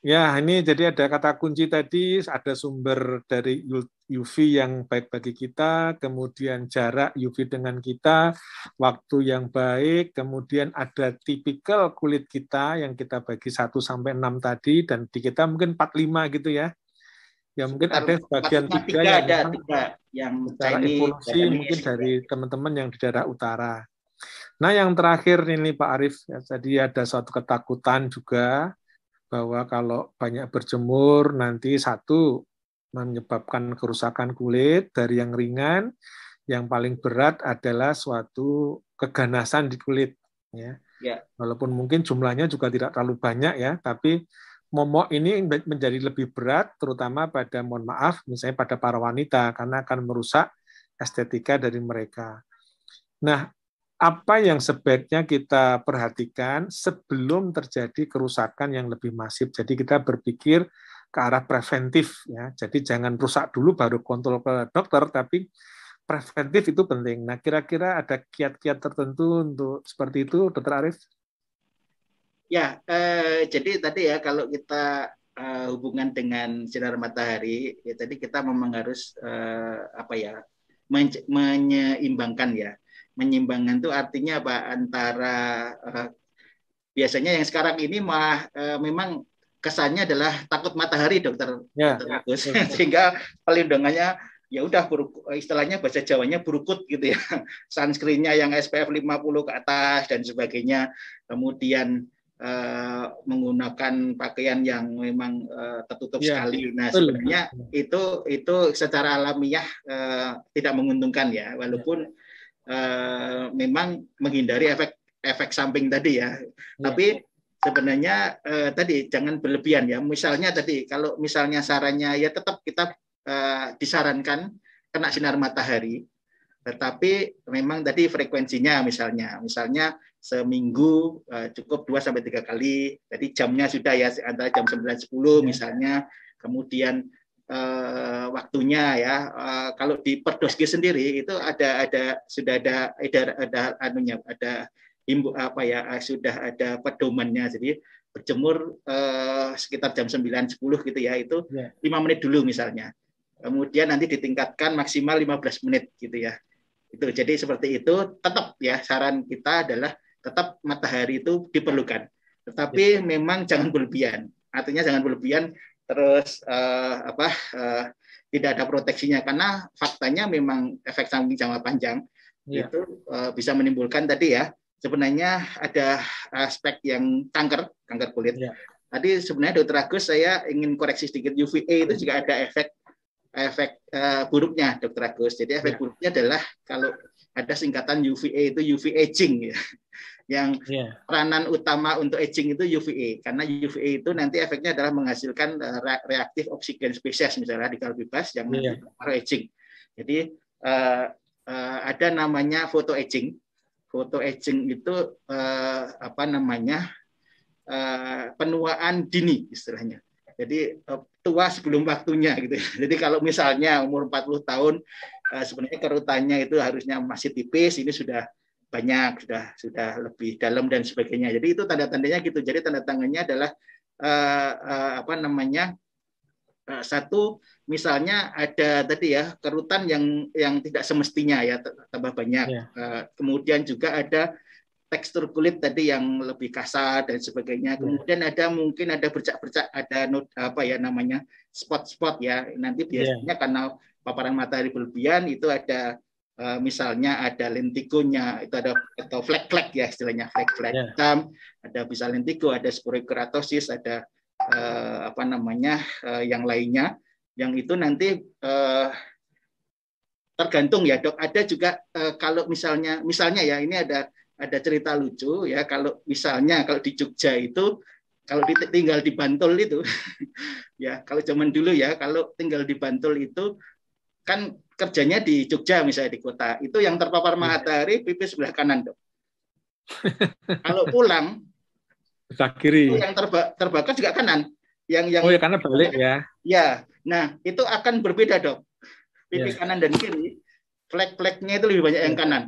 Ya, ini jadi ada kata kunci tadi, ada sumber dari UV yang baik bagi kita, kemudian jarak UV dengan kita, waktu yang baik, kemudian ada tipikal kulit kita yang kita bagi 1 sampai 6 tadi dan di kita mungkin 45 gitu ya. Ya mungkin ada sebagian tiga, yang ada tiga yang secara Chinese, evolusi mungkin dari teman-teman yang di daerah utara. Nah yang terakhir ini Pak Arief, ya, tadi ada suatu ketakutan juga bahwa kalau banyak berjemur nanti satu menyebabkan kerusakan kulit dari yang ringan, yang paling berat adalah suatu keganasan di kulit. Ya. ya. Walaupun mungkin jumlahnya juga tidak terlalu banyak ya, tapi momok ini menjadi lebih berat, terutama pada, mohon maaf, misalnya pada para wanita, karena akan merusak estetika dari mereka. Nah, apa yang sebaiknya kita perhatikan sebelum terjadi kerusakan yang lebih masif. Jadi kita berpikir ke arah preventif ya. Jadi jangan rusak dulu baru kontrol ke dokter, tapi preventif itu penting. Nah, kira-kira ada kiat-kiat tertentu untuk seperti itu, Dokter Arif? Ya, eh, jadi tadi ya kalau kita eh, hubungan dengan sinar matahari, ya tadi kita memang harus eh, apa ya men menyeimbangkan ya. Menyeimbangkan itu artinya apa? Antara eh, biasanya yang sekarang ini mah eh, memang kesannya adalah takut matahari, dokter. Ya. dokter Agus. *laughs* Sehingga pelindungannya ya udah istilahnya bahasa Jawanya burukut gitu ya. *laughs* Sunscreennya yang SPF 50 ke atas dan sebagainya. Kemudian uh, menggunakan pakaian yang memang uh, tertutup ya. sekali. Nah, sebenarnya itu itu secara alamiah uh, tidak menguntungkan ya, walaupun uh, memang menghindari efek efek samping tadi ya. ya. Tapi sebenarnya uh, tadi jangan berlebihan ya. Misalnya tadi kalau misalnya sarannya ya tetap kita uh, disarankan kena sinar matahari, tetapi memang tadi frekuensinya misalnya, misalnya seminggu uh, cukup 2 sampai tiga kali. Jadi jamnya sudah ya antara jam 9 10 ya. misalnya. Kemudian uh, waktunya ya uh, kalau di Perdoski sendiri itu ada ada sudah ada ada ada anunya ada imbu apa ya sudah ada pedomannya. Jadi berjemur uh, sekitar jam 9 10 gitu ya itu ya. lima menit dulu misalnya. Kemudian nanti ditingkatkan maksimal 15 menit gitu ya. Itu jadi seperti itu tetap ya saran kita adalah tetap matahari itu diperlukan. Tetapi ya. memang jangan berlebihan. Artinya jangan berlebihan terus uh, apa uh, tidak ada proteksinya karena faktanya memang efek samping jangka panjang ya. itu uh, bisa menimbulkan tadi ya sebenarnya ada aspek yang kanker kanker kulit. Ya. Tadi sebenarnya dokter Agus saya ingin koreksi sedikit UVA itu juga ada efek efek uh, buruknya dokter Agus. Jadi efek ya. buruknya adalah kalau ada singkatan UVA itu UV aging ya yang yeah. peranan utama untuk aging itu UVA karena UVA itu nanti efeknya adalah menghasilkan uh, reaktif oksigen spesies misalnya radikal bebas yang yeah. aging. Jadi uh, uh, ada namanya photo aging. Photo aging itu uh, apa namanya uh, penuaan dini istilahnya. Jadi uh, tua sebelum waktunya gitu. *laughs* Jadi kalau misalnya umur 40 tahun uh, sebenarnya kerutannya itu harusnya masih tipis, ini sudah banyak sudah sudah lebih dalam dan sebagainya. Jadi itu tanda-tandanya gitu. Jadi tanda tangannya adalah uh, uh, apa namanya uh, satu misalnya ada tadi ya kerutan yang yang tidak semestinya ya tambah banyak. Yeah. Uh, kemudian juga ada tekstur kulit tadi yang lebih kasar dan sebagainya. Ya. Kemudian ada mungkin ada bercak-bercak, ada not, apa ya namanya spot-spot ya. Nanti ya. biasanya yeah. karena paparan matahari berlebihan itu ada uh, misalnya ada lentigonya itu ada atau flek-flek ya istilahnya flek-flek. Yeah. hitam ada bisa lentigo ada sporokeratosis ada uh, apa namanya uh, yang lainnya. Yang itu nanti uh, tergantung ya dok. Ada juga uh, kalau misalnya misalnya ya ini ada ada cerita lucu ya kalau misalnya kalau di Jogja itu kalau tinggal di Bantul itu *laughs* ya kalau zaman dulu ya kalau tinggal di Bantul itu kan kerjanya di Jogja misalnya di kota. Itu yang terpapar iya. matahari pipis sebelah kanan dok. *laughs* Kalau pulang sebelah kiri. yang terba terbakar juga kanan. Yang yang oh ya karena balik ya. Ya nah itu akan berbeda dok. Pipi yeah. kanan dan kiri flek-fleknya itu lebih banyak yang iya. kanan.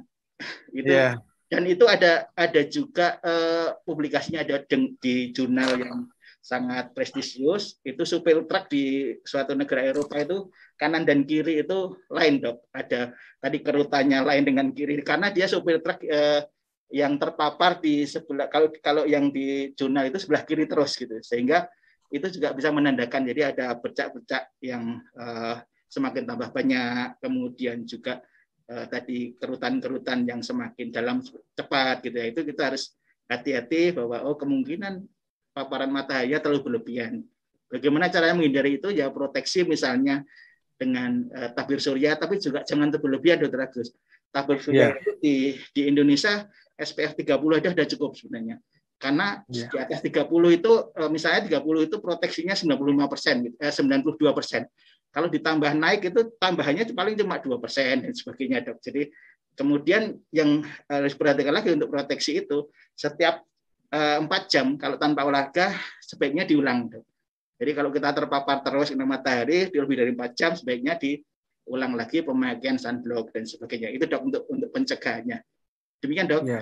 Itu yeah. dan itu ada ada juga uh, publikasinya ada di jurnal yang sangat prestisius. Itu supir truk di suatu negara Eropa itu kanan dan kiri itu lain dok. Ada tadi kerutannya lain dengan kiri. Karena dia supir truk eh, yang terpapar di sebelah kalau kalau yang di jurnal itu sebelah kiri terus gitu. Sehingga itu juga bisa menandakan jadi ada bercak-bercak yang eh, semakin tambah banyak. Kemudian juga eh, tadi kerutan-kerutan yang semakin dalam cepat gitu ya. Itu kita harus hati-hati bahwa oh kemungkinan paparan matahari terlalu berlebihan. Bagaimana caranya menghindari itu? Ya proteksi misalnya dengan uh, tabir surya, tapi juga jangan berlebihan, Dokter Agus. Tabir surya yeah. itu di, di Indonesia SPF 30 aja sudah cukup sebenarnya. Karena yeah. di atas 30 itu, uh, misalnya 30 itu proteksinya 95 persen, eh, 92 persen. Kalau ditambah naik itu tambahannya paling cuma dua persen dan sebagainya, dok. Jadi kemudian yang harus perhatikan lagi untuk proteksi itu setiap Eh, empat jam kalau tanpa olahraga sebaiknya diulang. Jadi kalau kita terpapar terus kena matahari lebih dari empat jam sebaiknya di ulang lagi pemakaian sunblock dan sebagainya. Itu dok untuk untuk pencegahannya. Demikian dok. Ya,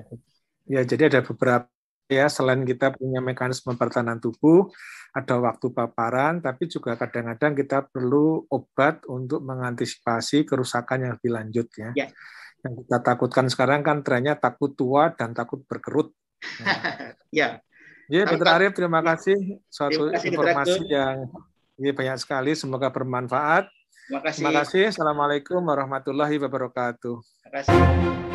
ya jadi ada beberapa ya selain kita punya mekanisme pertahanan tubuh, ada waktu paparan, tapi juga kadang-kadang kita perlu obat untuk mengantisipasi kerusakan yang lebih lanjut ya. ya. Yang kita takutkan sekarang kan trennya takut tua dan takut berkerut. Nah. *laughs* ya. Ya, Dr. Arif, terima kasih suatu kasih, informasi yang ini banyak sekali. Semoga bermanfaat. Terima kasih. Terima kasih. Assalamualaikum warahmatullahi wabarakatuh. Terima kasih.